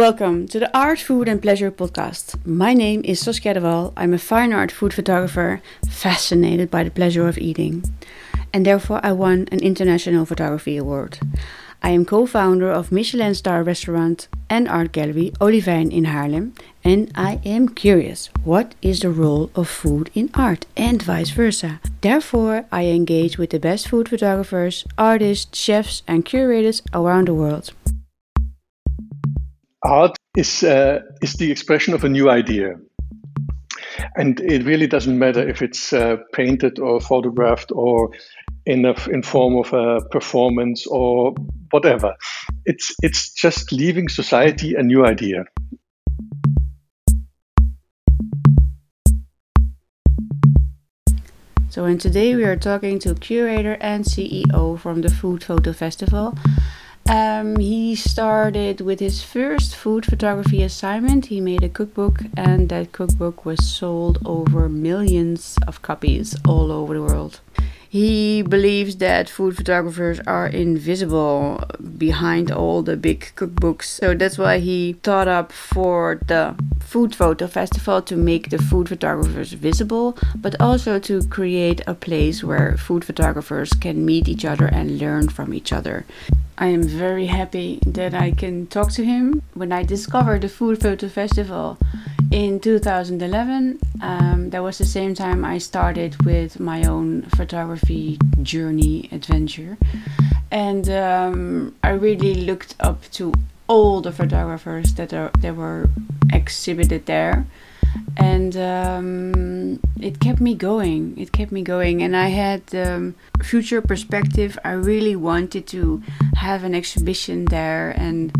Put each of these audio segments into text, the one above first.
Welcome to the Art, Food and Pleasure podcast. My name is Saskia de Wal. I'm a fine art food photographer fascinated by the pleasure of eating. And therefore, I won an International Photography Award. I am co founder of Michelin star restaurant and art gallery Olivijn in Haarlem. And I am curious what is the role of food in art and vice versa. Therefore, I engage with the best food photographers, artists, chefs, and curators around the world art is uh, is the expression of a new idea. And it really doesn't matter if it's uh, painted or photographed or in a, in form of a performance or whatever. It's it's just leaving society a new idea. So and today we are talking to curator and ceo from the food photo festival um, he started with his first food photography assignment. He made a cookbook, and that cookbook was sold over millions of copies all over the world. He believes that food photographers are invisible behind all the big cookbooks. So that's why he thought up for the Food Photo Festival to make the food photographers visible, but also to create a place where food photographers can meet each other and learn from each other. I am very happy that I can talk to him. When I discovered the Food Photo Festival in 2011, um, that was the same time I started with my own photography journey adventure. And um, I really looked up to all the photographers that, are, that were exhibited there and um, it kept me going. It kept me going, and I had um, future perspective. I really wanted to have an exhibition there, and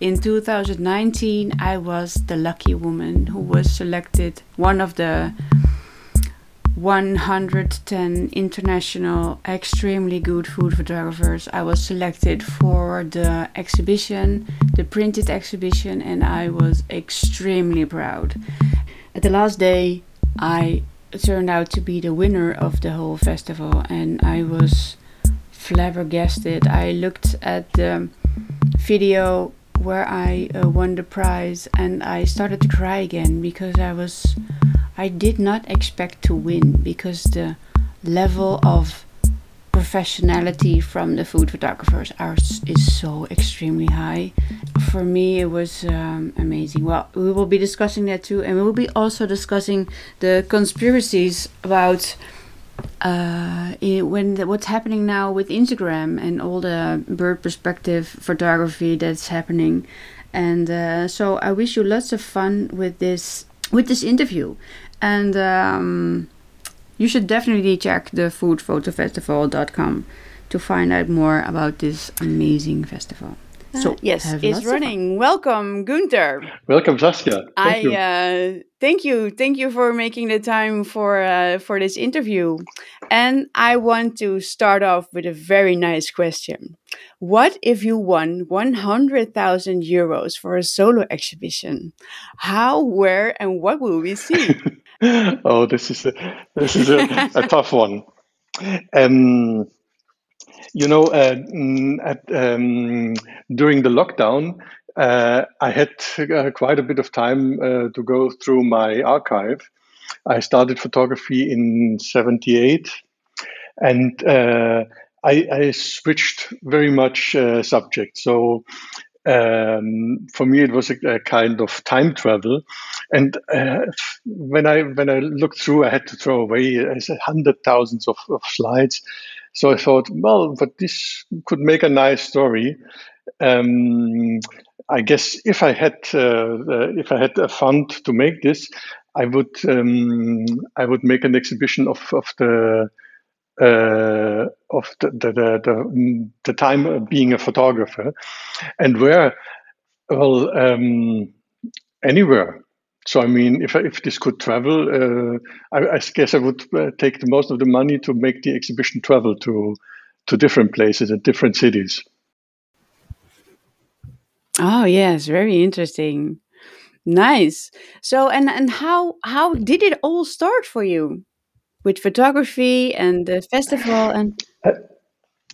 in 2019, I was the lucky woman who was selected one of the 110 international extremely good food photographers. I was selected for the exhibition, the printed exhibition, and I was extremely proud. At the last day, I turned out to be the winner of the whole festival, and I was flabbergasted. I looked at the video where I uh, won the prize, and I started to cry again because I was, I did not expect to win because the level of professionality from the food photographers are, is so extremely high. For me, it was um, amazing. Well, we will be discussing that too, and we will be also discussing the conspiracies about uh, when the, what's happening now with Instagram and all the bird perspective photography that's happening. And uh, so I wish you lots of fun with this with this interview, and. Um, you should definitely check the foodphotofestival.com to find out more about this amazing festival. Uh, so yes, it's running. Welcome, Gunther. Welcome, Saskia. Thank I you. Uh, thank you, thank you for making the time for uh, for this interview. And I want to start off with a very nice question. What if you won one hundred thousand euros for a solo exhibition? How, where, and what will we see? oh, this is a, this is a, a tough one. Um, you know, uh, mm, at, um, during the lockdown, uh, I had uh, quite a bit of time uh, to go through my archive. I started photography in '78, and uh, I, I, switched very much uh, subject. So um, for me it was a, a, kind of time travel. And uh, when i when i looked through i had to throw away uh, hundred thousands of, of, slides. So i thought well but this could make a nice story. Um, i guess if i had uh, if i had a fund to make this i would um, i would make an exhibition of, of the uh, of the the, the the, time being a photographer, and where, well, um, anywhere. So I mean, if if this could travel, uh, I, I, guess I would uh, take the most of the money to make the exhibition travel to to different places and different cities. Oh yes, very interesting. Nice. So and and how how did it all start for you? With photography and the festival and uh,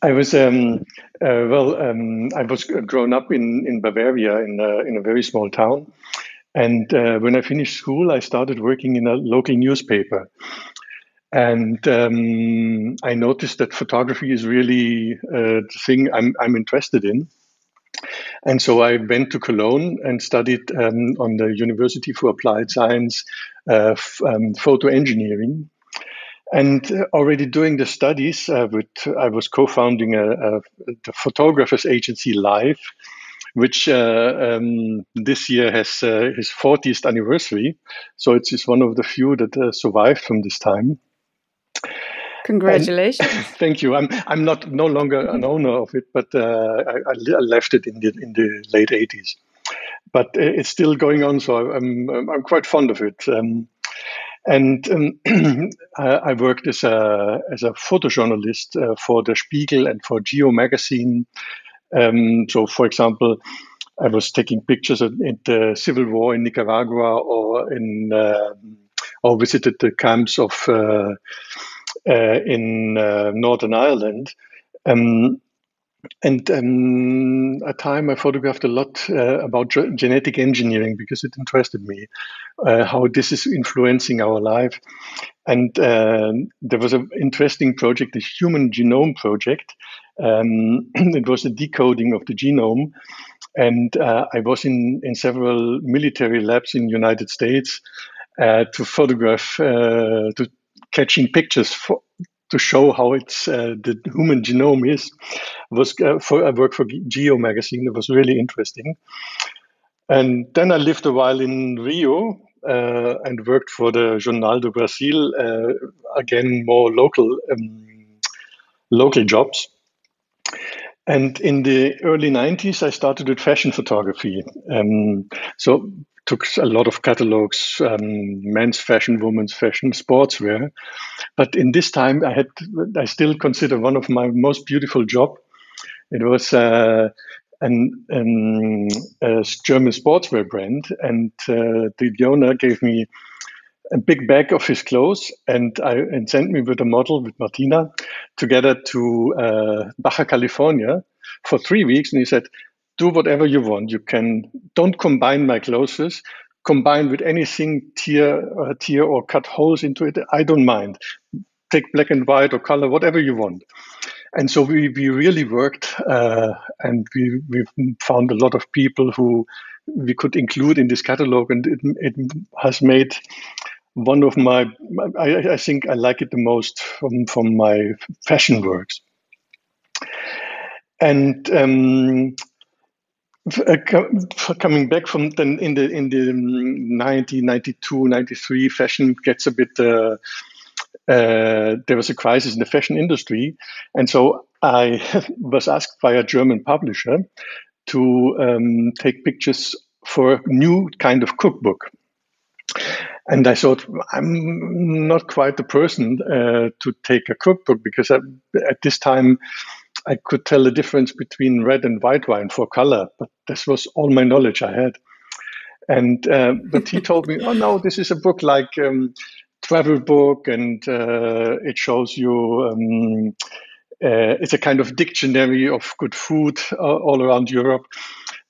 I was um, uh, well. Um, I was grown up in in Bavaria in a, in a very small town, and uh, when I finished school, I started working in a local newspaper. And um, I noticed that photography is really uh, the thing I'm I'm interested in. And so I went to Cologne and studied um, on the University for Applied Science uh, um, photo engineering. And uh, already doing the studies, uh, with, I was co-founding a, a, the photographers agency laif, which uh, um, this year has uh, his 40th anniversary. So it's one of the few that uh, survived from this time. Congratulations! And thank you. I'm I'm not no longer an owner of it, but uh, I, I, left it in the in the late 80s. But it's still going on, so I'm I'm quite fond of it. Um, and um, I worked as a as a photojournalist uh, for the Spiegel and for Geo magazine. Um, so, for example, I was taking pictures of the civil war in Nicaragua, or in uh, or visited the camps of uh, uh in uh, Northern Ireland. Um, and um, a time I photographed a lot uh, about genetic engineering because it interested me, uh, how this is influencing our life. And uh, there was an interesting project, the Human Genome Project. Um, it was a decoding of the genome. And uh, I was in, in several military labs in the United States uh, to photograph, uh, to catching pictures for, to show how it's uh, the human genome is was uh, for I worked for Geo magazine. It was really interesting. And then I lived a while in Rio uh, and worked for the Jornal do Brasil. Uh, again, more local um, local jobs. And in the early 90s, I started with fashion photography. Um, so took a lot of catalogs, um, men's fashion, women's fashion, sportswear. But in this time, I had I still consider one of my most beautiful job. It was uh, an, an a German sportswear brand, and uh, the owner gave me a big bag of his clothes and I and sent me with a model with Martina together to uh, Baja California for three weeks. And he said, do whatever you want. You can don't combine my clothes. Combine with anything, tear, uh, tear or cut holes into it. I don't mind. Take black and white or color, whatever you want. And so we, we really worked, uh, and we we found a lot of people who we could include in this catalog, and it, it has made one of my I, I think I like it the most from from my fashion works. And um, uh, coming back from then in the in the 1992 93 fashion gets a bit uh, uh, there was a crisis in the fashion industry. And so i was asked by a german publisher to um, take pictures for a new kind of cookbook. And I thought I'm not quite the person uh, to take a cookbook because I, at this time I could tell the difference between red and white wine for color, but this was all my knowledge I had. And uh, but he told me, oh no, this is a book like um, travel book, and uh, it shows you. Um, uh, it's a kind of dictionary of good food uh, all around Europe,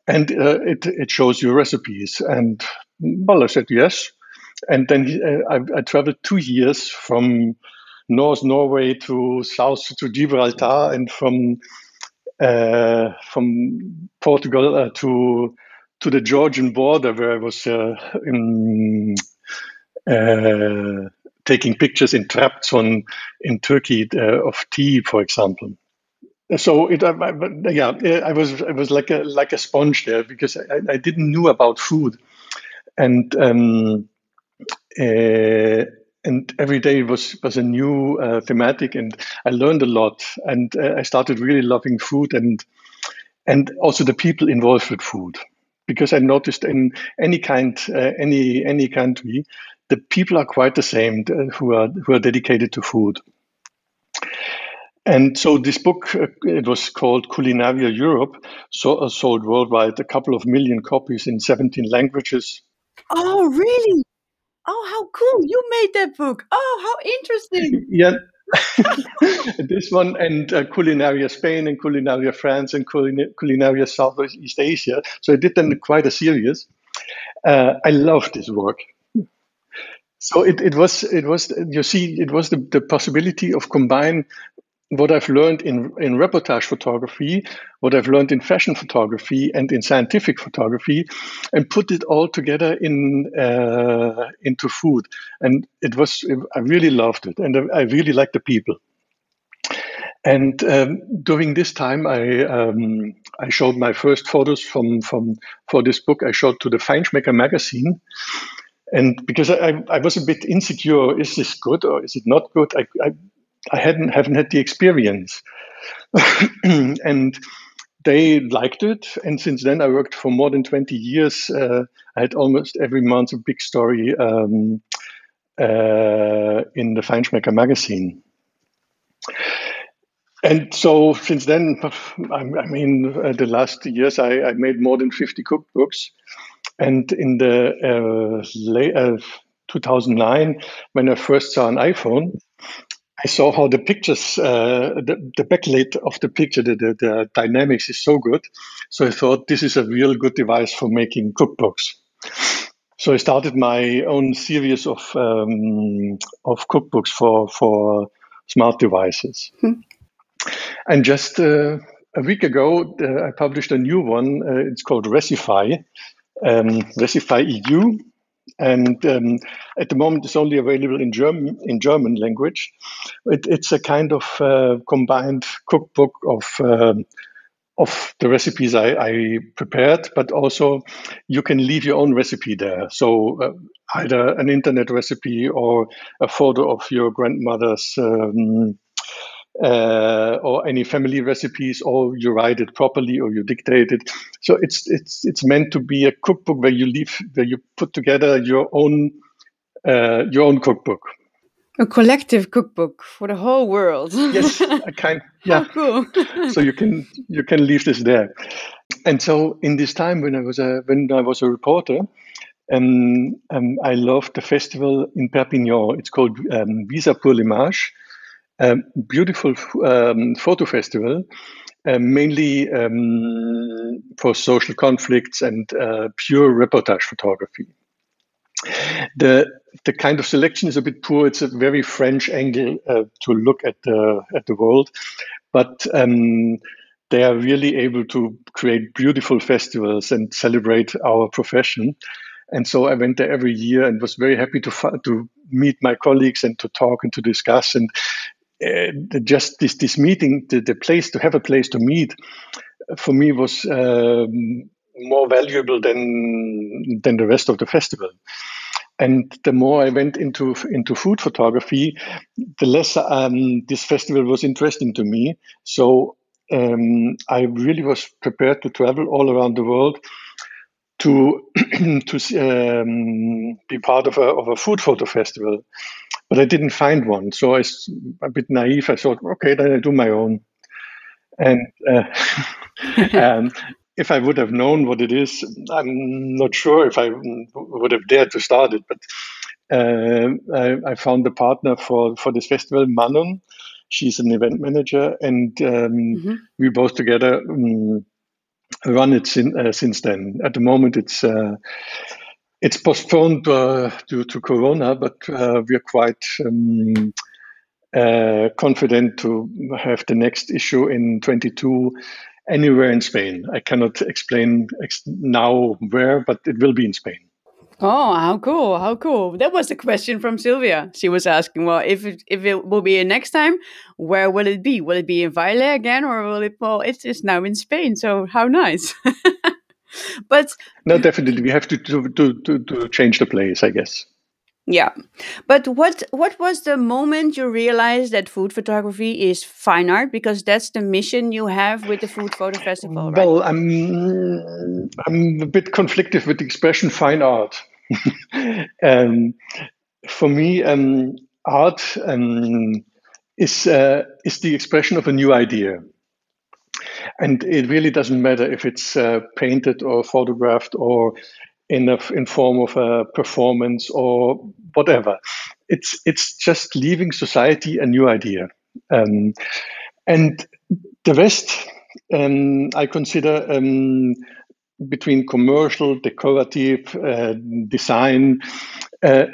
and uh, it it shows you recipes. And well, I said yes, and then he, uh, I, I traveled two years from North Norway to south to Gibraltar and from uh, from Portugal uh, to to the Georgian border where I was uh, in, uh, taking pictures in Trabzon in Turkey uh, of tea, for example. So it, I, yeah, I was I was like a like a sponge there because I, I didn't know about food, and um, uh, and every day was was a new uh, thematic, and I learned a lot, and uh, I started really loving food and and also the people involved with food, because I noticed in any kind, uh, any any country, the people are quite the same uh, who are who are dedicated to food. And so this book, uh, it was called Culinaria Europe, so uh, sold worldwide a couple of million copies in 17 languages. Oh, really? Oh, how cool! You made that book. Oh, how interesting. Yeah. this one and uh, Culinaria Spain and Culinaria France and Culin- Culinaria Southeast Asia. So I did them quite a series. Uh, I love this work. So it, it was it was you see it was the, the possibility of combine what I've learned in, in reportage photography, what I've learned in fashion photography and in scientific photography, and put it all together in uh, into food. And it was I really loved it, and I really liked the people. And um, during this time, I um, I showed my first photos from from for this book. I showed to the Feinschmecker magazine, and because I, I was a bit insecure, is this good or is it not good? I, I I hadn't haven't had the experience, and they liked it. And since then, I worked for more than twenty years. Uh, I had almost every month a big story um, uh, in the Feinschmecker magazine. And so since then, I, I mean, uh, the last years, I, I, made more than 50 cookbooks. And in the uh, late, uh, 2009, when I first saw an iPhone, I saw how the pictures, uh, the, the backlight of the picture, the, the, the, dynamics is so good. So I thought this is a real good device for making cookbooks. So I started my own series of um, of cookbooks for for smart devices. Hmm. And just uh, a week ago, uh, I published a new one. Uh, it's called Recify, um, Recify EU, and um, at the moment it's only available in German in German language. It, it's a kind of uh, combined cookbook of um, of the recipes I, I, prepared, but also you can leave your own recipe there. So uh, either an internet recipe or a photo of your grandmother's um, uh, or any family recipes, or you write it properly, or you dictate it. So it's it's it's meant to be a cookbook where you leave where you put together your own uh, your own cookbook. A collective cookbook for the whole world. yes, a kind. Yeah, cool. so you can you can leave this there. And so in this time when I was a when I was a reporter, um, um, I loved the festival in Perpignan. It's called um, Visa pour l'image a beautiful um, photo festival, uh, mainly um, for social conflicts and uh, pure reportage photography. The the kind of selection is a bit poor. It's a very French angle uh, to look at the at the world, but um, they are really able to create beautiful festivals and celebrate our profession. And so I went there every year and was very happy to to meet my colleagues and to talk and to discuss. And uh, just this this meeting, the, the place to have a place to meet, for me was um, more valuable than than the rest of the festival. And the more I went into into food photography, the less um, this festival was interesting to me. So um, I really was prepared to travel all around the world to to um, be part of a of a food photo festival but I didn't find one. So I, a bit naive, I thought, okay, then I do my own. And uh, um, if I would have known what it is, I'm not sure if I would have dared to start it. But uh, I, I, found a partner for, for this festival, Manon. She's an event manager, and um, mm-hmm. we both together um, run it sin, uh, since then. At the moment, it's uh, it's postponed uh, due to Corona, but uh, we are quite um, uh, confident to have the next issue in 22 anywhere in Spain. I cannot explain ex- now where, but it will be in Spain. Oh, how cool! How cool! That was the question from Sylvia. She was asking, well, if it, if it will be next time, where will it be? Will it be in Vejle again, or will it? Well, it is now in Spain. So how nice! but no, definitely we have to to, to to change the place, I guess. Yeah, but what what was the moment you realized that food photography is fine art? Because that's the mission you have with the Food Photo Festival, right? Well, I'm I'm a bit conflicted with the expression fine art. um, for me, um, art um, is uh, is the expression of a new idea. And it really doesn't matter if it's uh, painted or photographed or in a in form of a performance or whatever. it's it's just leaving society a new idea, um, and the rest um, I consider um, between commercial, decorative, uh, design. Uh,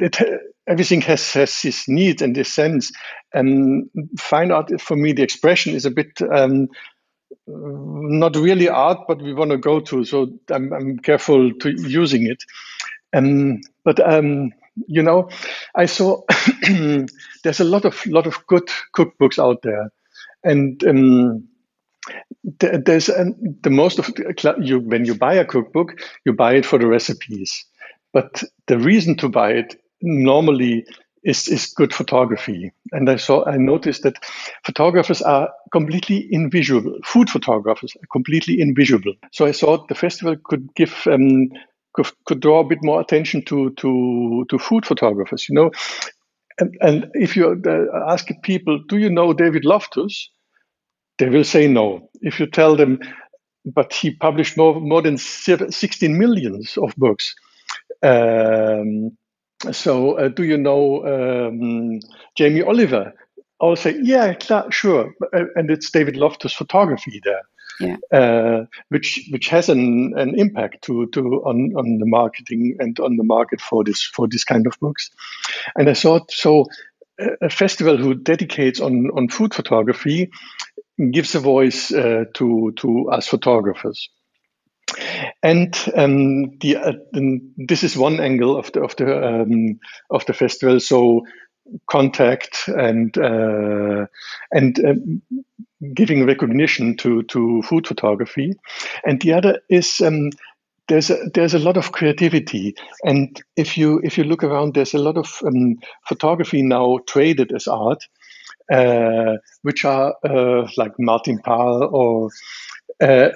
it, everything has, has its needs and its sense. And fine art, for me, the expression is a bit um, not really art, but we want to go to. So I'm, I'm careful to using it. Um, but um, you know, I saw there's a lot of lot of good cookbooks out there, and um, there's an, the most of you when you buy a cookbook, you buy it for the recipes, but the reason to buy it normally is is good photography. And I saw I noticed that photographers are completely invisible. Food photographers are completely invisible. So I thought the festival could give um, could, could draw a bit more attention to to to food photographers. You know, and, and if you uh, ask people, do you know David Loftus? They will say no. If you tell them, but he published more, more than 16 millions of books. Um, so, uh, do you know um, Jamie Oliver? I'll say, yeah, klar, sure. Uh, and it's David Loftus photography there. Yeah. Uh, which which has an, an impact to to on, on the marketing and on the market for this for this kind of books, and I thought so a festival who dedicates on on food photography gives a voice uh, to to us photographers. And um, the, uh, this is one angle of the of the um, of the festival. So contact and uh, and um, giving recognition to to food photography, and the other is um, there's a, there's a lot of creativity, and if you if you look around, there's a lot of um, photography now traded as art, which are uh, like Martin Parr or uh,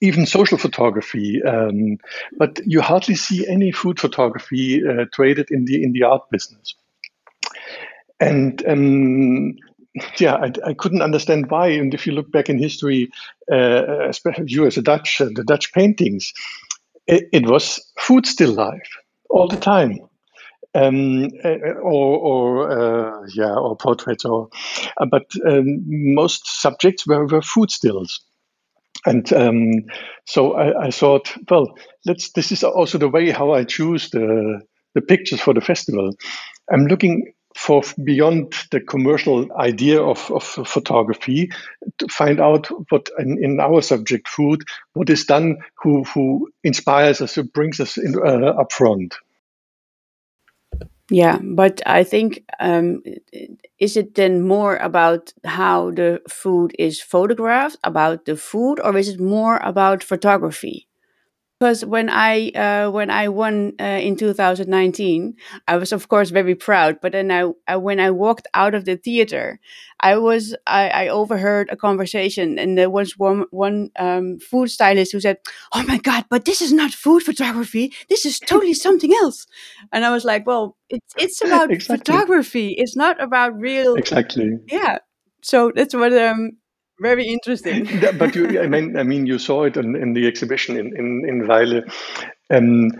even social photography. Um, but you hardly see any food photography uh, traded in the in the art business. And um, yeah, I, I, couldn't understand why. And if you look back in history, uh, especially you as a Dutch, uh, the Dutch paintings, it, it was food still life all the time um, uh, or, or uh, yeah, or portraits, or uh, but um, most subjects were, were food stills. And um, so I, I, thought, well, let's. This is also the way how I choose the the pictures for the festival. I'm looking for beyond the commercial idea of, of photography to find out what in, in, our subject food what is done who who inspires us who brings us in, uh, up front yeah, but I think um, is it then more about how the food is photographed, about the food, or is it more about photography? Because when I uh, when I won uh, in 2019, I was of course very proud. But then I, I when I walked out of the theater, I was I, I, overheard a conversation, and there was one one um, food stylist who said, "Oh my God, but this is not food photography. This is totally something else." And I was like, "Well, it's it's about exactly. photography. It's not about real." Exactly. Yeah. So that's what um very interesting. but you, I mean, I mean, you saw it in, in the exhibition in in, in Vejle. Um,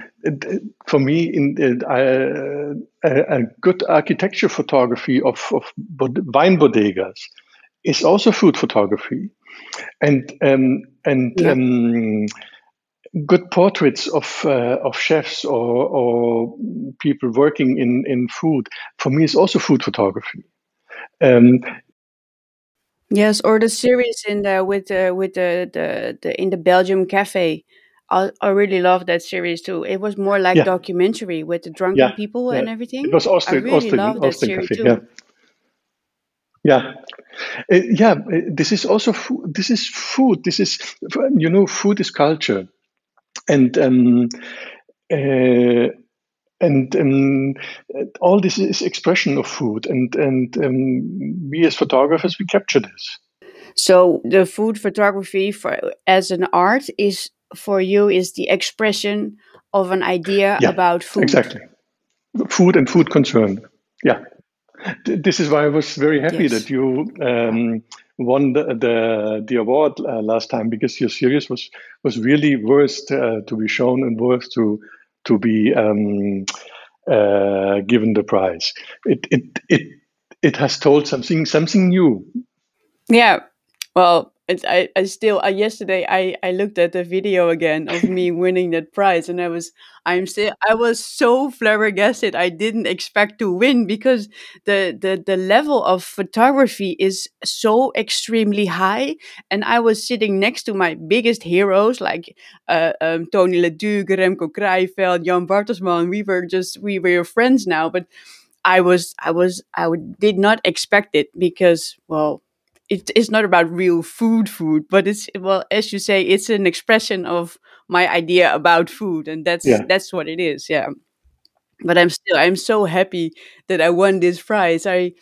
for me, in uh, a, a, good architecture photography of, of wine bodegas is also food photography, and um, and yeah. um, good portraits of uh, of chefs or, or people working in in food for me is also food photography. Um, Yes, or the series in the with the with the the, the in the Belgium cafe. I, I really love that series too. It was more like Yeah. documentary with the drunken Yeah. people Yeah. and everything. It was I really Austrian love that Austrian series cafe. too. Yeah. Yeah. Uh, yeah, uh, this is also fu- this is food. This is you know food is culture, and um, uh, and um, all this is expression of food, and and um, we as photographers we capture this. So the food photography for as an art is for you is the expression of an idea Yeah, about food. exactly. Food and food concern. Yeah. This is why I was very happy Yes. that you um, won the the, the award uh, last time because your series was was really worth uh, to be shown and worth to to be um, uh, given the prize. It it it it has told something something new. Yeah. Well, it's, I, I still I, yesterday I, I looked at the video again of me winning that prize and I was I'm still I was so flabbergasted. I didn't expect to win because the the the level of photography is so extremely high. And I was sitting next to my biggest heroes like uh, um, Tony Leduc, Remko Kraaijeveld, Jan Bartelsman. We were just we were your friends now but I was I was I did not expect it because well it is not about real food food but it's well as you say it's an expression of my idea about food and that's yeah. that's what it is yeah. But i'm still i'm so happy that i won this prize. I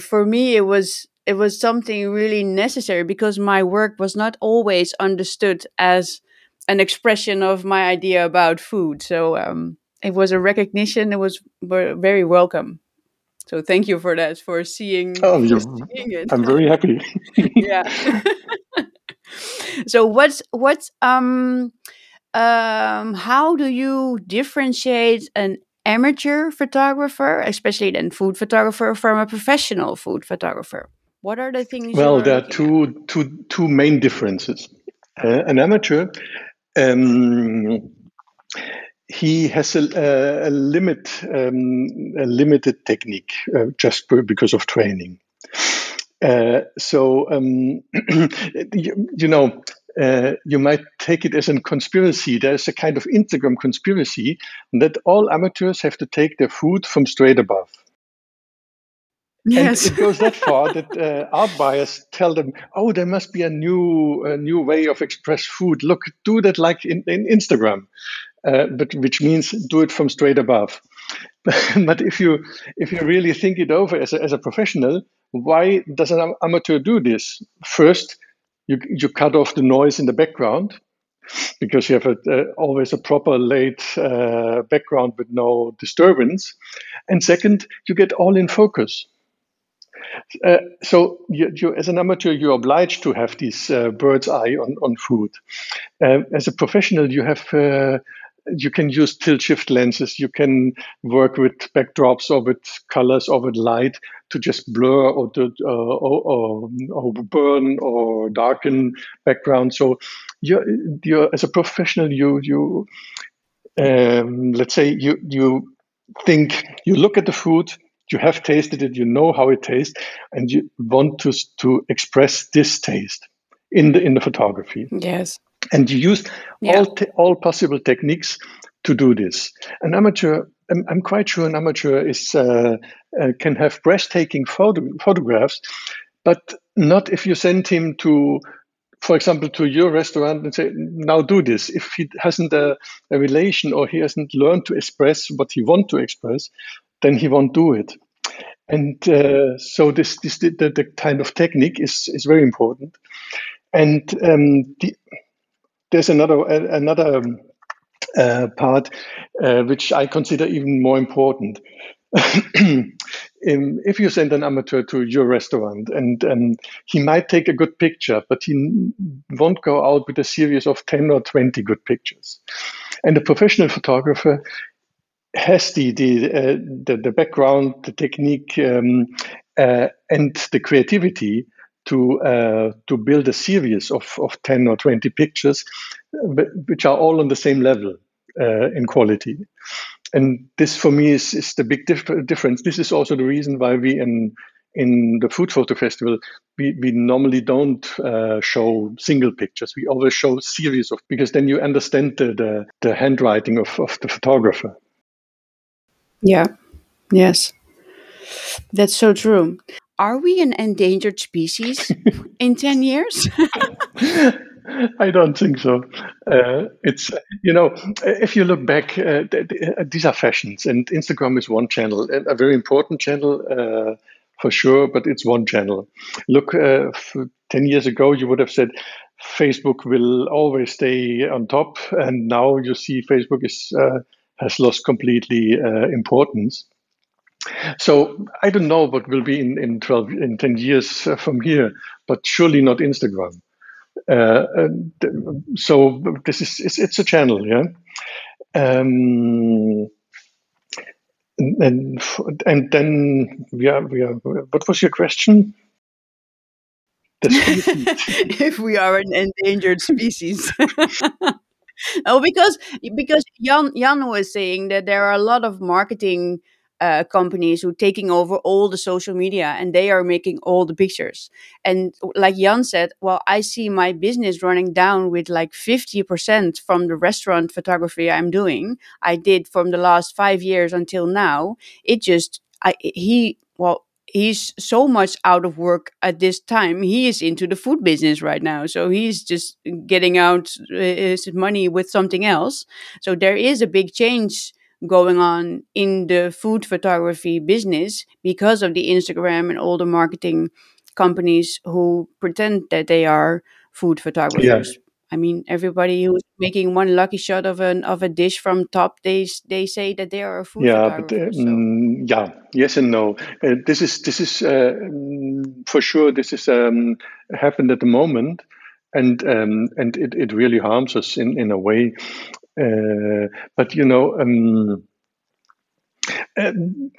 for me it was it was something really necessary because my work was not always understood as an expression of my idea about food. So um, it was a recognition. It was very welcome so thank you for that, for seeing, oh, for seeing it. I'm very happy. yeah. so what's what's um um how do you differentiate an amateur photographer, especially then food photographer, from a professional food photographer? What are the things? Well, there are two, two, two main differences. Uh, an amateur um, he has a, a limit, um, a limited technique uh, just because of training. Uh, so um, you, you, know, uh, you might take it as a conspiracy. There's a kind of Instagram conspiracy that all amateurs have to take their food from straight above. Yes. And it goes that far that uh, art buyers tell them, "Oh, there must be a new, a new way of express food. Look, do that like in, in Instagram." Uh, but which means do it from straight above. but if you if you really think it over as a, as a professional, why does an amateur do this? First, you you cut off the noise in the background because you have a, always a proper laid uh, background with no disturbance, and second, you get all in focus. Uh, so you, you, as an amateur, you're obliged to have this uh, bird's eye on, on food. Uh, as a professional, you have uh, you can use tilt shift lenses. You can work with backdrops or with colors or with light to just blur or to uh, or, or, burn or darken background. So you're, you're as a professional, you you um, let's say you you think you look at the food. You have tasted it, you know how it tastes, and you want to to express this taste in the in the photography. Yes and you use yeah. all te- all possible techniques to do this. An amateur, I'm, I'm quite sure an amateur is uh, uh, can have breathtaking photo- photographs, but not if you send him to, for example, to your restaurant and say, "Now do this." If he hasn't a, a relation or he hasn't learned to express what he wants to express, then he won't do it. And uh, so this, this the, the, kind of technique is is very important. And um, the there's another another um, uh, part uh, which I consider even more important. if you send an amateur to your restaurant and um, he might take a good picture, but he won't go out with a series of 10 or 20 good pictures. And a professional photographer has the the, uh, the, the, background, the technique, um, uh, and the creativity to uh, to build a series of, of 10 or 20 pictures which are all on the same level uh, in quality. And this for me is, is the big dif- difference. This is also the reason why we in in the food photo festival we, we normally don't uh, show single pictures. We always show series of because then you understand the, the, the handwriting of, of the photographer. Yeah. Yes. That's so true are we an endangered species in 10 years? I don't think so. Uh, it's you know, if you look back, uh, these are fashions, and Instagram is one channel, a very important channel uh, for sure, but it's one channel. Look, uh, ten years ago, you would have said Facebook will always stay on top, and now you see Facebook is uh, has lost completely uh, importance. So I don't know what will be in, in 12, in 10 years uh, from here, but surely not Instagram. Uh, so this is, it's, it's, a channel, yeah. Um, and and, and then we are we are. What was your question? if we are an endangered species. oh, because because Jan Jan was saying that there are a lot of marketing uh, companies who are taking over all the social media and they are making all the pictures. And like Jan said, well, I see my business running down with like 50% from the restaurant photography I'm doing. I did from the last five years until now. It just, I, he, well, he's so much out of work at this time. He is into the food business right now. So he's just getting out uh, his money with something else. So there is a big change going on in the food photography business because of the Instagram and all the marketing companies who pretend that they are food photographers. Yeah. I mean, everybody who's making one lucky shot of an of a dish from top, they they say that they are a food yeah. But, uh, so. mm, yeah, yes and no. Uh, this is this is uh, for sure. This is um, happened at the moment, and um, and it, it really harms us in in a way. Uh, but you know. Um,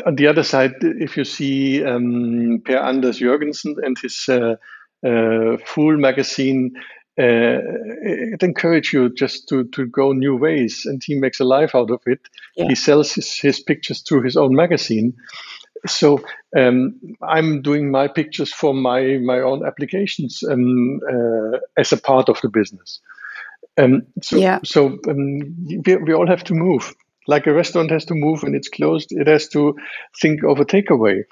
on the other side, if you see um, Per Anders Jørgensen and his uh, uh, Fool magazine, uh, it encourages you just to, to go new ways, and he makes a life out of it. Yeah. He sells his, his pictures through his own magazine. So um, I'm doing my pictures for my my own applications um, uh, as a part of the business. Um, so yeah. so um, we, we all have to move. Like a restaurant has to move when it's closed, it has to think of a takeaway.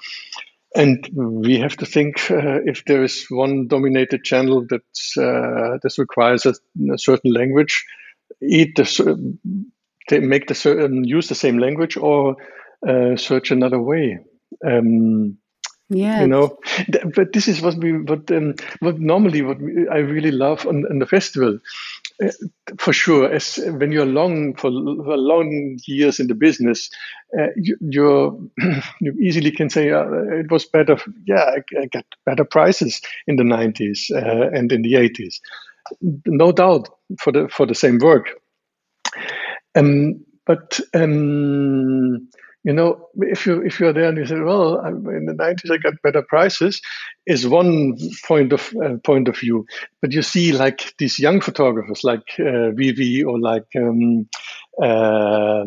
And we have to think uh, if there is one dominated channel that uh, this requires a, a, certain language, eat the, make the um, use the same language or uh, search another way. Um, yeah, you know, but this is what we what um, what normally what we, I really love on, on the festival for sure, as when you're long for, for long years in the business, uh, you, you easily can say uh, it was better. Yeah, I, I, got better prices in the 90s uh, and in the 80s, no doubt for the for the same work. Um, but um, you know, if you if you're there and you say, well, in the 90s I got better prices, is one point of uh, point of view. But you see, like these young photographers, like uh, Vivi or like um, uh,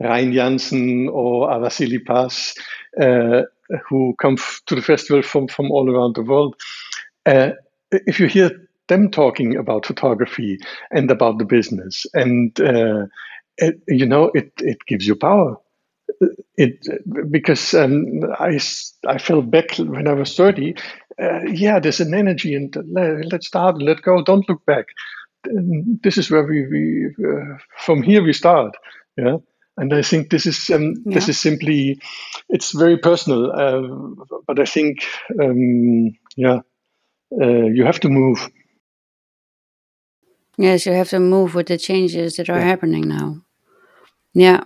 Rein Jansen or Avasili Paz, uh, who come f- to the festival from from all around the world. Uh, if you hear them talking about photography and about the business, and uh, it, you know, it it gives you power it because um, I I felt back when I was thirty. Uh, yeah, there's an energy, and let, us start, let go, don't look back. And this is where we, we uh, from here we start. Yeah, and I think this is um, yeah. this is simply it's very personal, uh, but I think um, yeah, uh, you have to move. Yes, you have to move with the changes that are yeah. happening now. Yeah,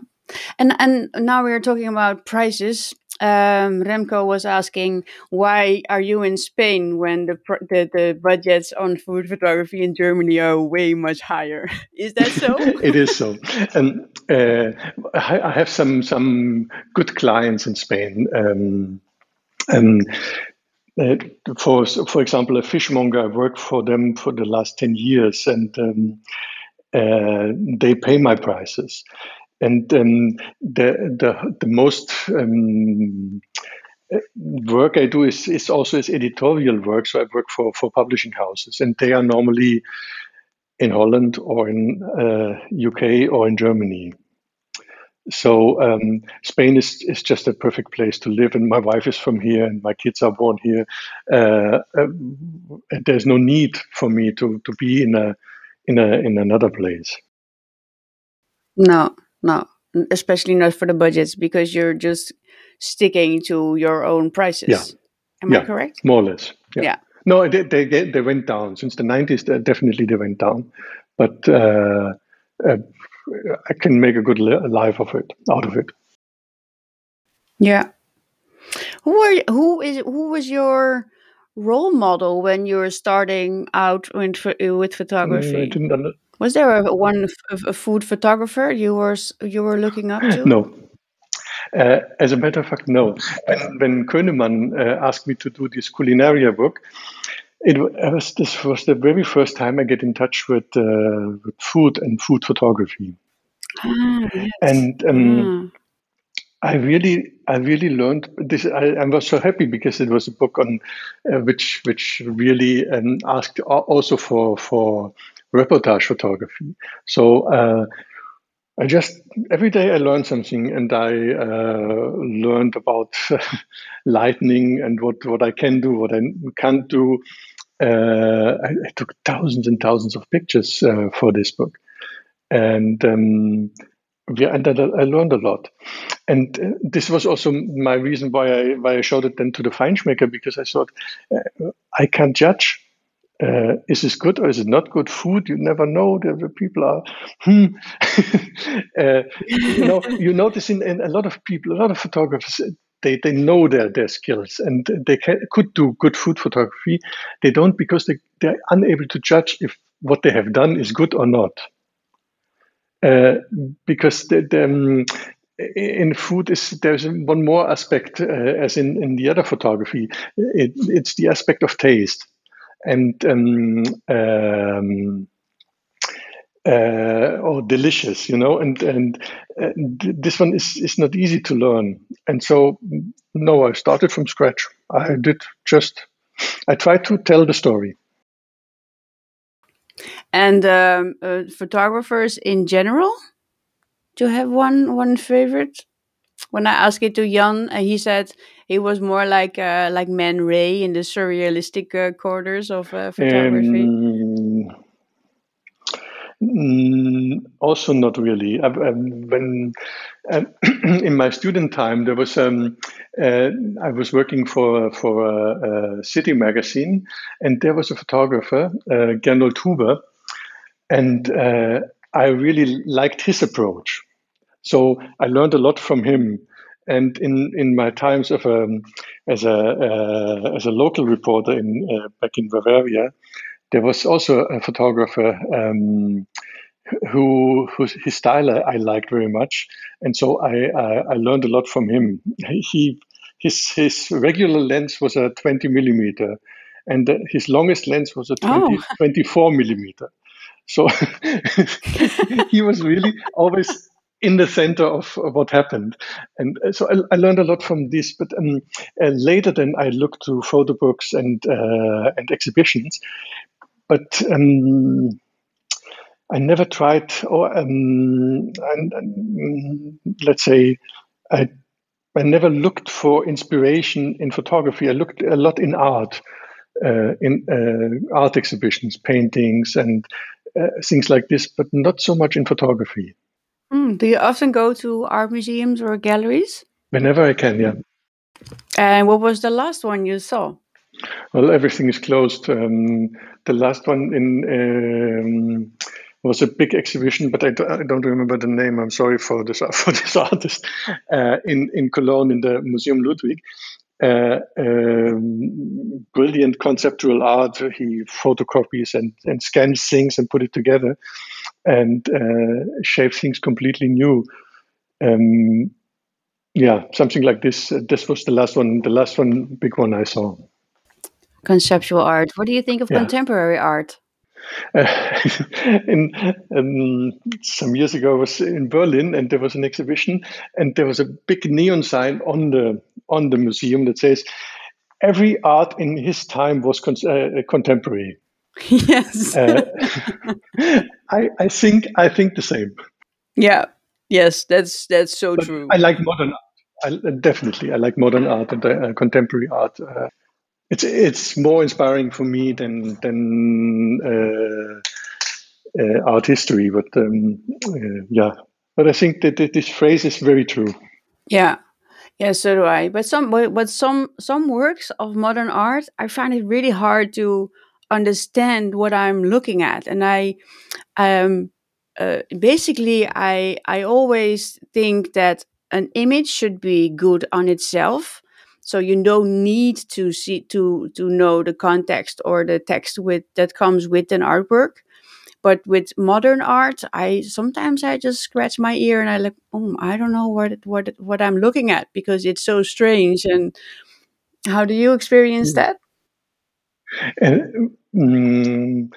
and and now we are talking about prices. Um, Remko was asking, why are you in Spain when the, the, the budgets on food photography in Germany are way much higher? Is that so? it is so. And uh, I, have some some good clients in Spain. Um, and uh, for for example, a fishmonger, I worked for them for the last ten years, and um, uh, they pay my prices. And um, the, the, the most um, work I do is, is also is editorial work. So I work for, for publishing houses, and they are normally in Holland or in uh, UK or in Germany. So um, Spain is, is just a perfect place to live, and my wife is from here, and my kids are born here. Uh, uh, there's no need for me to, to be in a in a in another place. No, no, especially not for the budgets because you're just sticking to your own prices. Yeah. Am yeah, I correct? More or less. Yeah. yeah. No, they, they they went down since the nineties. Definitely, they went down, but uh, uh, I can make a good life of it out of it. Yeah. Who are who is who was your role model when you were starting out with, with photography? Mm, I didn't was there a, one a food photographer you were you were looking up to? No, Uh, as a matter of fact, no. When, when Könemann uh, asked me to do this Culinaria book, it was this was the very first time I get in touch with, uh, with food and food photography, ah, yes. and um, ah. I really I really learned this. I, I, was so happy because it was a book on uh, which which really um, asked also for for reportage photography. So uh, I just every day I learned something, and I uh, learned about lightning and what what I can do, what I can't do. Uh, I, I, took thousands and thousands of pictures uh, for this book, and um, and I learned a lot. And uh, this was also my reason why I why I showed it then to the Feinschmecker because I thought uh, I can't judge uh, is this good or is it not good food? You never know. The, people are, hmm. uh, you know, you notice in, in, a lot of people, a lot of photographers, they, they know their, their skills and they can, could do good food photography. They don't because they, they're unable to judge if what they have done is good or not. Uh, because the, the, um, in food is there's one more aspect uh, as in, in the other photography. It, it's the aspect of taste and um, um, uh, or delicious, you know, and and uh, this one is is not easy to learn. And so, no, I started from scratch. I did just, I tried to tell the story. And um, uh, photographers in general, do you have one one favorite? When I asked it to Jan, uh, he said he was more like uh, like Man Ray in the surrealistic uh, quarters of uh, photography. Um, mm, also, not really. I, I, when um, in my student time, there was um, uh, I was working for for a, a, city magazine, and there was a photographer, uh, Gernot Huber, and uh, I really liked his approach. So I learned a lot from him. And in, in my times of um, as a uh, as a local reporter in uh, back in Bavaria, there was also a photographer um, who whose his style I, I, liked very much, and so I, I, I learned a lot from him. He his his regular lens was a 20 millimeter, and his longest lens was a 20, oh. 24 millimeter. So he was really always in the center of what happened. And uh, so I, I learned a lot from this. But um, uh, later, then I looked to photo books and uh, and exhibitions. But um, I never tried, or um, let's say, I I never looked for inspiration in photography. I looked a lot in art, uh, in uh, art exhibitions, paintings, and uh, things like this, but not so much in photography. Mm, do you often go to art museums or galleries? Whenever I can, yeah. And what was the last one you saw? Well, everything is closed. Um, the last one in um, was a big exhibition, but I, do, I, don't remember the name. I'm sorry for this for this artist uh, in in Cologne in the Museum Ludwig. Uh, um, brilliant conceptual art. He photocopies and, and scans things and put it together and uh, shape things completely new. Um, yeah, something like this. Uh, this was the last one, the last one, big one I saw. Conceptual art. What do you think of yeah. contemporary art? Uh, in, um, some years ago, I was in Berlin, and there was an exhibition, and there was a big neon sign on the on the museum that says, "Every art in his time was con- uh, contemporary." Yes. uh, I, I think I think the same. Yeah. Yes, that's that's so but true. I like modern art. I, definitely, I like modern art and uh, contemporary art. Uh, it's it's more inspiring for me than than uh, uh art history. But um, uh, yeah, but I think that, that this phrase is very true. Yeah, yeah, so do I. But some but some some works of modern art, I find it really hard to understand what I'm looking at, and I, um, uh, basically, I I always think that an image should be good on itself, so you don't need to see to to know the context or the text with that comes with an artwork. but with modern art, I sometimes I just scratch my ear and I like, oh, I don't know what what what I'm looking at because it's so strange. And how do you experience that? And, um,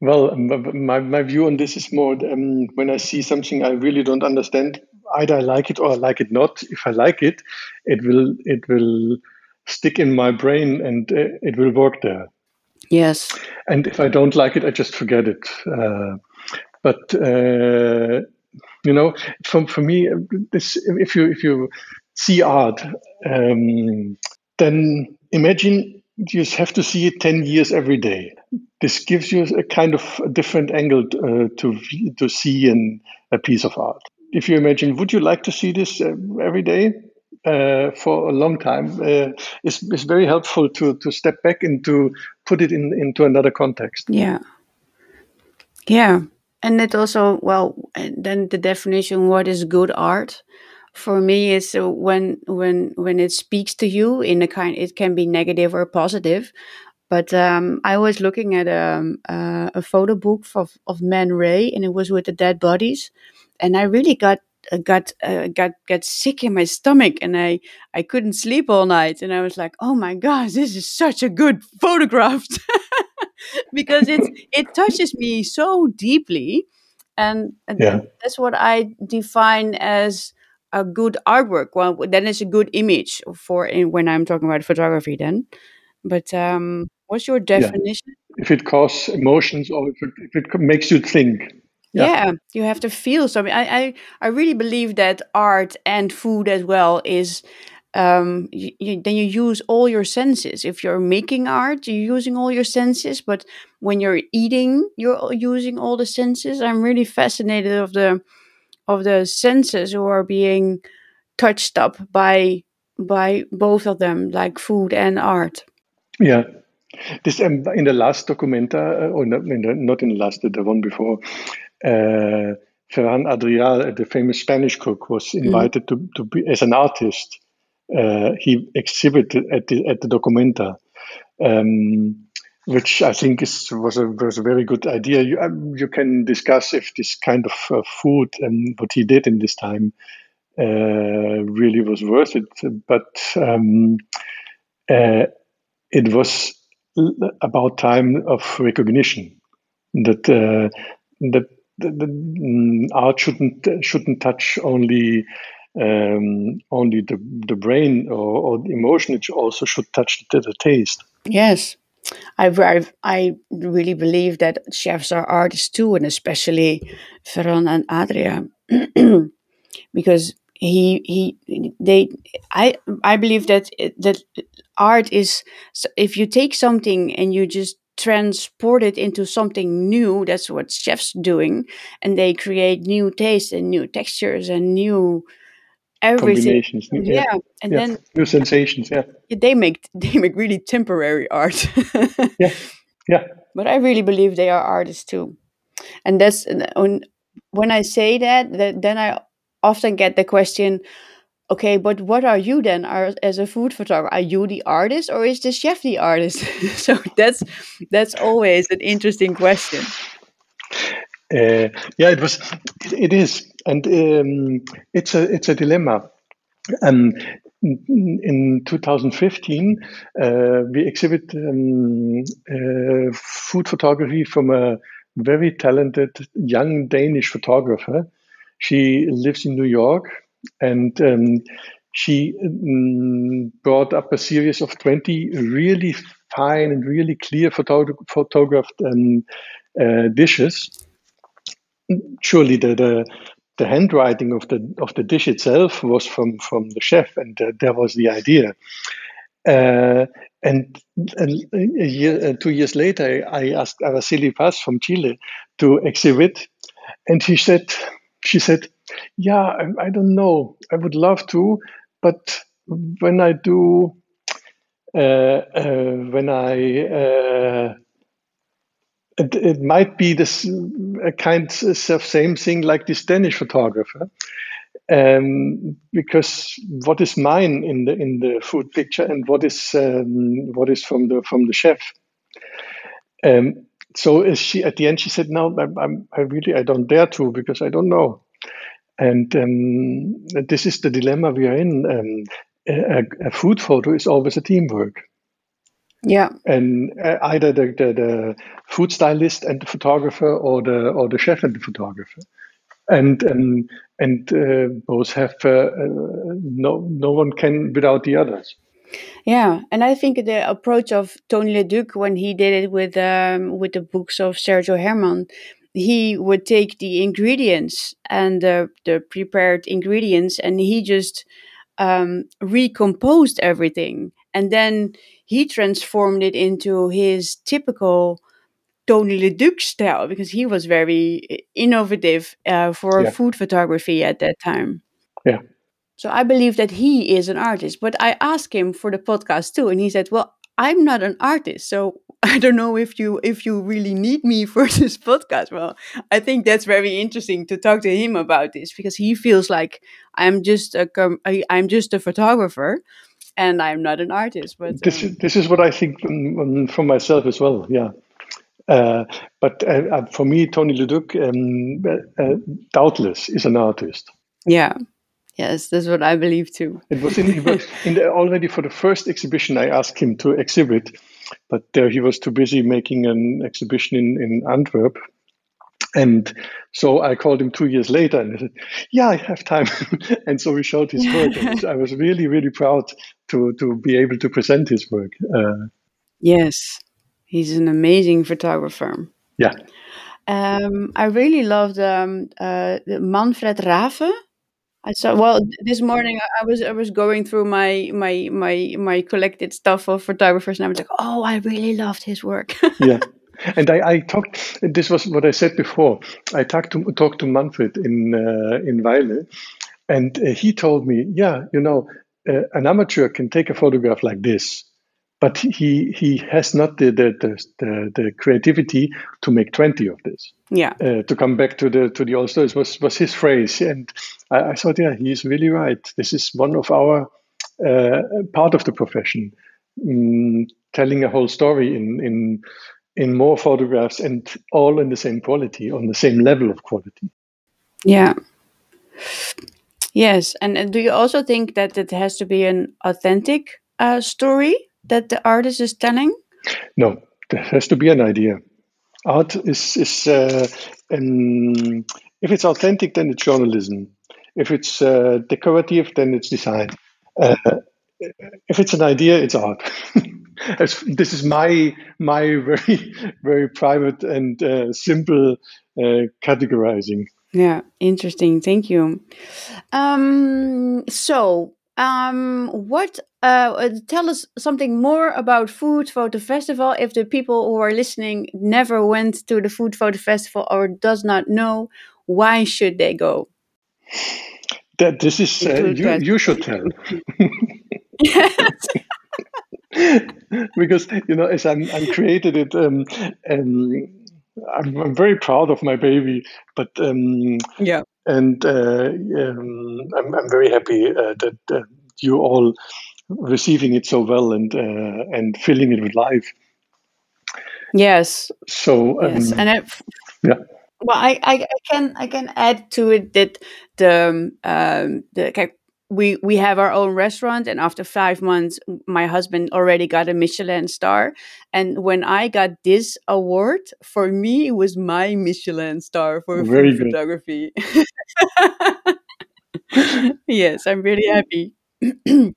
well, my, my view on this is more um, when I see something I really don't understand, either I like it or I like it not. If I like it, it will it will stick in my brain and uh, it will work there. Yes. And if I don't like it, I just forget it. Uh, but uh, you know, for for me, this if you if you see art, um, then imagine you just have to see it 10 years every day. This gives you a kind of a different angle uh, to, to see in a piece of art. If you imagine, would you like to see this uh, every day? Uh, for a long time uh, very helpful to to step back and to put it in into another context. Yeah, yeah, and it also well then the definition what is good art for me is uh, when when when it speaks to you in a kind it can be negative or positive. But um, I was looking at um, uh, a photo book of, of Man Ray, and it was with the dead bodies, and I really got uh, got uh, got got sick in my stomach, and I I couldn't sleep all night, and I was like, oh my gosh, this is such a good photograph, because it it touches me so deeply, and, and yeah. that's what I define as a good artwork. Well, then it's a good image for when I'm talking about photography. Then, but um, what's your definition? Yeah. If it causes emotions or if it, if it makes you think. Yeah. yeah. you have to feel something. I, I, I really believe that art and food as well is. Um, you, you, then you use all your senses. If you're making art, you're using all your senses. But when you're eating, you're using all the senses. I'm really fascinated of the of the senses who are being touched up by by both of them, like food and art. Yeah, this um, in the last documenta, uh, or not in the, not in the last, the one before. Uh, Ferran Adrià, the famous Spanish cook, was mm-hmm. invited mm. to, to be as an artist. Uh, he exhibited at the at the Documenta. Um, which I think is was a was a very good idea. You um, you can discuss if this kind of uh, food and what he did in this time uh, really was worth it, but um, uh, it was about time of recognition that uh, that the, the, mm, art shouldn't shouldn't touch only um, only the, the brain or, or the emotion; it also should touch the, the taste. Yes, I, I, I really believe that chefs are artists too, and especially Ferran and Adria, because he he they I I believe that that art is if you take something and you just transport it into something new that's what chefs doing and they create new tastes and new textures and new everything. Yeah. yeah. and yeah. then new sensations. Yeah, they make they make really temporary art. yeah, yeah. But I really believe they are artists too, and that's when when I say that, that then I often get the question. Okay, but what are you then are, as a food photographer? Are you the artist or is the chef the artist? so that's that's always an interesting question. Uh, yeah, it was. It, it is, and um, it's a it's a dilemma. Um, in 2015, uh, we exhibit um, uh, food photography from a very talented young Danish photographer. She lives in New York, and um, she um, brought up a series of 20 really fine and really clear photo- photographed um, uh, dishes surely the, the the handwriting of the of the dish itself was from from the chef, and uh, that was the idea. Uh, and, and, year, uh, two years later, I asked Araceli Paz from Chile to exhibit, and he said, she said, "Yeah, I, I don't know. I would love to, but when I do, uh, uh, when I uh, it, it might be this a kind of same thing like this Danish photographer. Um, because what is mine in the in the food picture and what is um, what is from the from the chef. Um, so she at the end she said, "No, I'm, I really I don't dare to because I don't know." And um, this is the dilemma we are in. Um, a, a, food photo is always a teamwork. Yeah. And uh, either the, the, the, food stylist and the photographer, or the or the chef and the photographer, and and and uh, both have uh, uh no no one can without the others. Yeah, and I think the approach of Tony Le Duc when he did it with um, with the books of Sergio Herman, he would take the ingredients and the the prepared ingredients, and he just um, recomposed everything, and then he transformed it into his typical Tony Le Duc style because he was very innovative uh, for yeah. food photography at that time. Yeah. So I believe that he is an artist. But I asked him for the podcast too, and he said, "Well, I'm not an artist, so I don't know if you if you really need me for this podcast." Well, I think that's very interesting to talk to him about this because he feels like I'm just a I'm just a photographer, and I'm not an artist. But this um, is, this is what I think from, from myself as well. Yeah. Uh, but uh, uh for me, Tony Le Duc, um, uh, uh, doubtless, is an artist. Yeah, yes, that's what I believe too. It was in, in the, already for the first exhibition. I asked him to exhibit, but there he was too busy making an exhibition in, in Antwerp and so I called him two years later and he said, Yeah, I have time. and so we showed his work. I was really, really proud to, to be able to present his work. Uh, yes, he's an amazing photographer. Yeah. Um, I really loved um, uh, Manfred Raafe. I saw well this morning. I was I was going through my my my my collected stuff of photographers, and I was like, "Oh, I really loved his work." yeah, and I, I, talked. This was what I said before. I talked to talked to Manfred in uh, in Vejle, and uh, he told me, yeah, you know, uh, an amateur can take a photograph like this, but he he has not the the the, the, the creativity to make twenty of this. Yeah. Uh, to come back to the to the old stories was was his phrase, and I, I thought, yeah, he is really right. This is one of our uh, part of the profession. Mm, telling a whole story in in in more photographs and all in the same quality, on the same level of quality. Yeah. Yes, and and do you also think that it has to be an authentic uh, story that the artist is telling? No, there has to be an idea. Art is is uh, an, if it's authentic, then it's journalism. If it's uh, decorative, then it's design. Uh, if it's an idea, it's art. this is my my very very private and uh, simple uh, categorizing. Yeah, interesting. Thank you. Um, so, um, what? Uh, tell us something more about Food Photo Festival. If the people who are listening never went to the Food Photo Festival or does not know, why should they go? That this is uh, you. You should tell. because you know, as I'm, I'm created it, um, um, I'm, I'm very proud of my baby, but um, yeah, and uh, um, I'm, I'm very happy uh, that uh, you all receiving it so well and uh, and filling it with life. Yes. So yes, um, and I, yeah. Well, I, I, I, can I can add to it that the um, the we we have our own restaurant and after five months my husband already got a michelin star. And when i got this award for me it was my michelin star for Very food photography. Yes i'm really happy.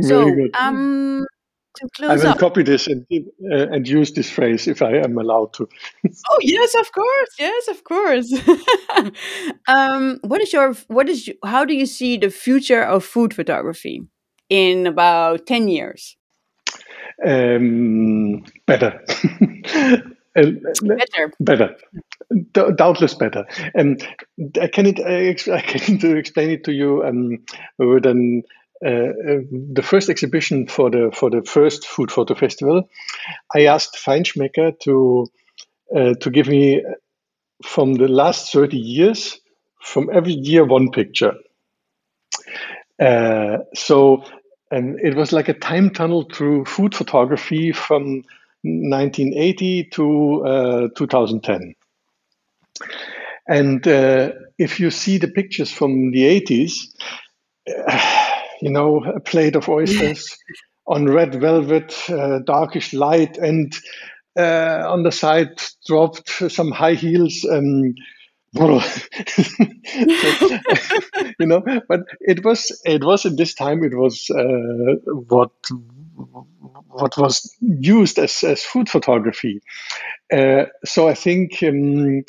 So um to close I will up. copy this and uh, and use this phrase if I am allowed to. oh yes, of course, yes, of course. um, what is your what is how do you see the future of food photography in about ten years? Um, better. better. Better. Doubtless better. And I can it I, I can explain it to you um, with an uh, uh, the first exhibition for the for the first food photo festival, I asked Feinschmecker to uh, to give me from the last 30 years, from every year one picture. Uh, so and it was like a time tunnel through food photography from 1980 to uh, 2010. And if you see the pictures from the 80s, uh, you know, a plate of oysters on red velvet, uh, darkish light, and uh, on the side dropped some high heels. Um, you know, but it was it was in this time it was uh, what what was used as, as food photography. Uh, so I think um,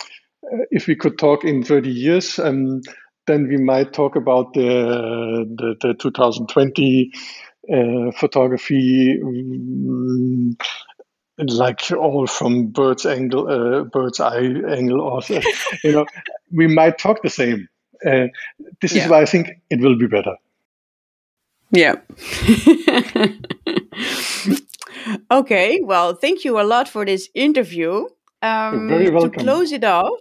if we could talk in 30 years, um, then we might talk about the the, the 2020 uh, photography. Um, like all from bird's angle, uh, bird's eye angle, or you know, we might talk the same. Uh, this yeah. is why I think it will be better. Yeah. okay. Well, thank you a lot for this interview. Um, very welcome. To close it off,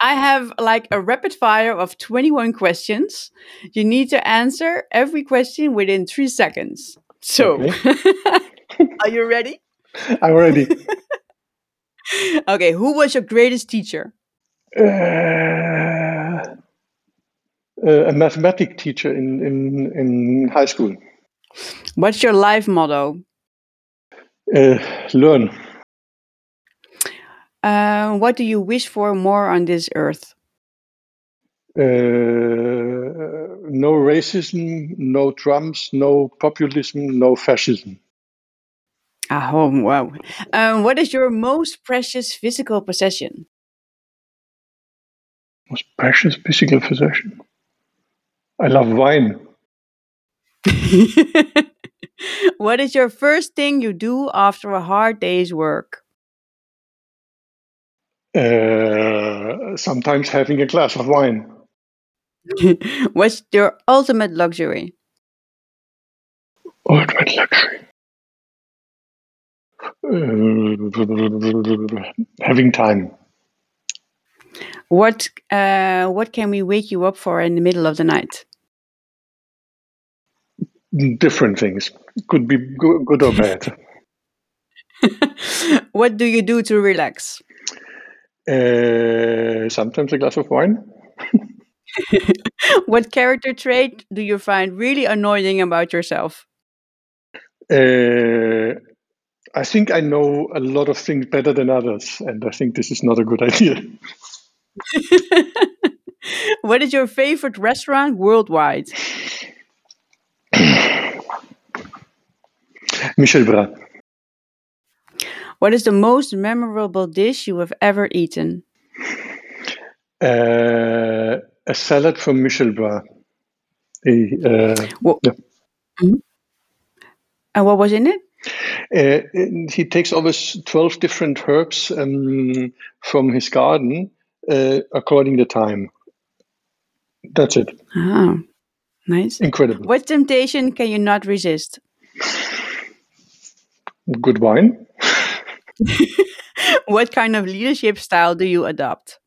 I have like a rapid fire of 21 questions. You need to answer every question within three seconds. So, okay. are you ready? I'm ready. okay, who was your greatest teacher? Uh, uh, a mathematics teacher in, in, in high school. What's your life motto? Uh, learn. Uh, what do you wish for more on this earth? Uh, no racism, no Trumps, no populism, no fascism. Oh, wow. Um, what is your most precious physical possession? Most precious physical possession? I love wine. what is your first thing you do after a hard day's work? Uh, sometimes having a glass of wine. What's your ultimate luxury? Ultimate luxury. Uh, having time. What uh, what can we wake you up for in the middle of the night? Different things. Could be good, good or bad. what do you do to relax? Uh, sometimes a glass of wine. what character trait do you find really annoying about yourself? Uh, I think I know a lot of things better than others, and I think this is not a good idea. what is your favorite restaurant worldwide? Michel Bras. What is the most memorable dish you have ever eaten? Uh, a salad from Michel Bras. uh, well, yeah. mm -hmm. And what was in it? Uh, he takes always 12 different herbs um, from his garden uh, according to time. That's it. Oh, nice. Incredible. What temptation can you not resist? Good wine. what kind of leadership style do you adopt?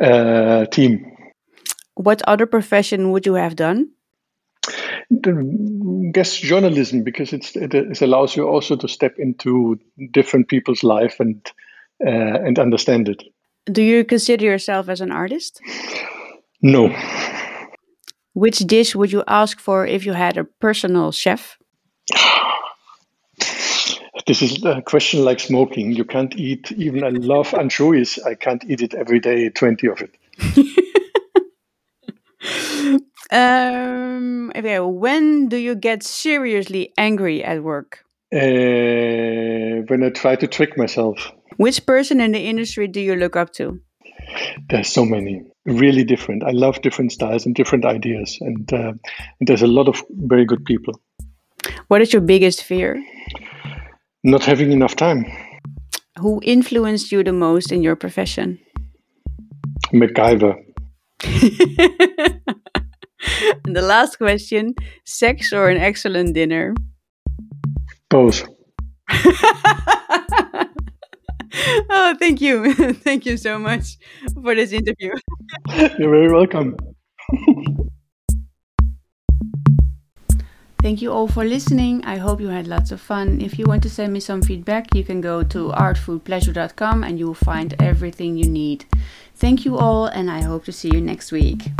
Uh, team. What other profession would you have done? I guess journalism because it's, it, it, allows you also to step into different people's life and uh, and understand it. Do you consider yourself as an artist? No. Which dish would you ask for if you had a personal chef? This is a question like smoking. You can't eat, even I love anchovies, I can't eat it every day, 20 of it. Um, okay, when do you get seriously angry at work? Uh, when I try to trick myself. Which person in the industry do you look up to? There's so many, really different. I love different styles and different ideas, and, uh, and there's a lot of very good people. What is your biggest fear? Not having enough time. Who influenced you the most in your profession? MacGyver. and the last question sex or an excellent dinner? Both. oh, thank you. thank you so much for this interview. You're very welcome. Thank you all for listening. I hope you had lots of fun. If you want to send me some feedback, you can go to artfoodpleasure.com and you will find everything you need. Thank you all, and I hope to see you next week.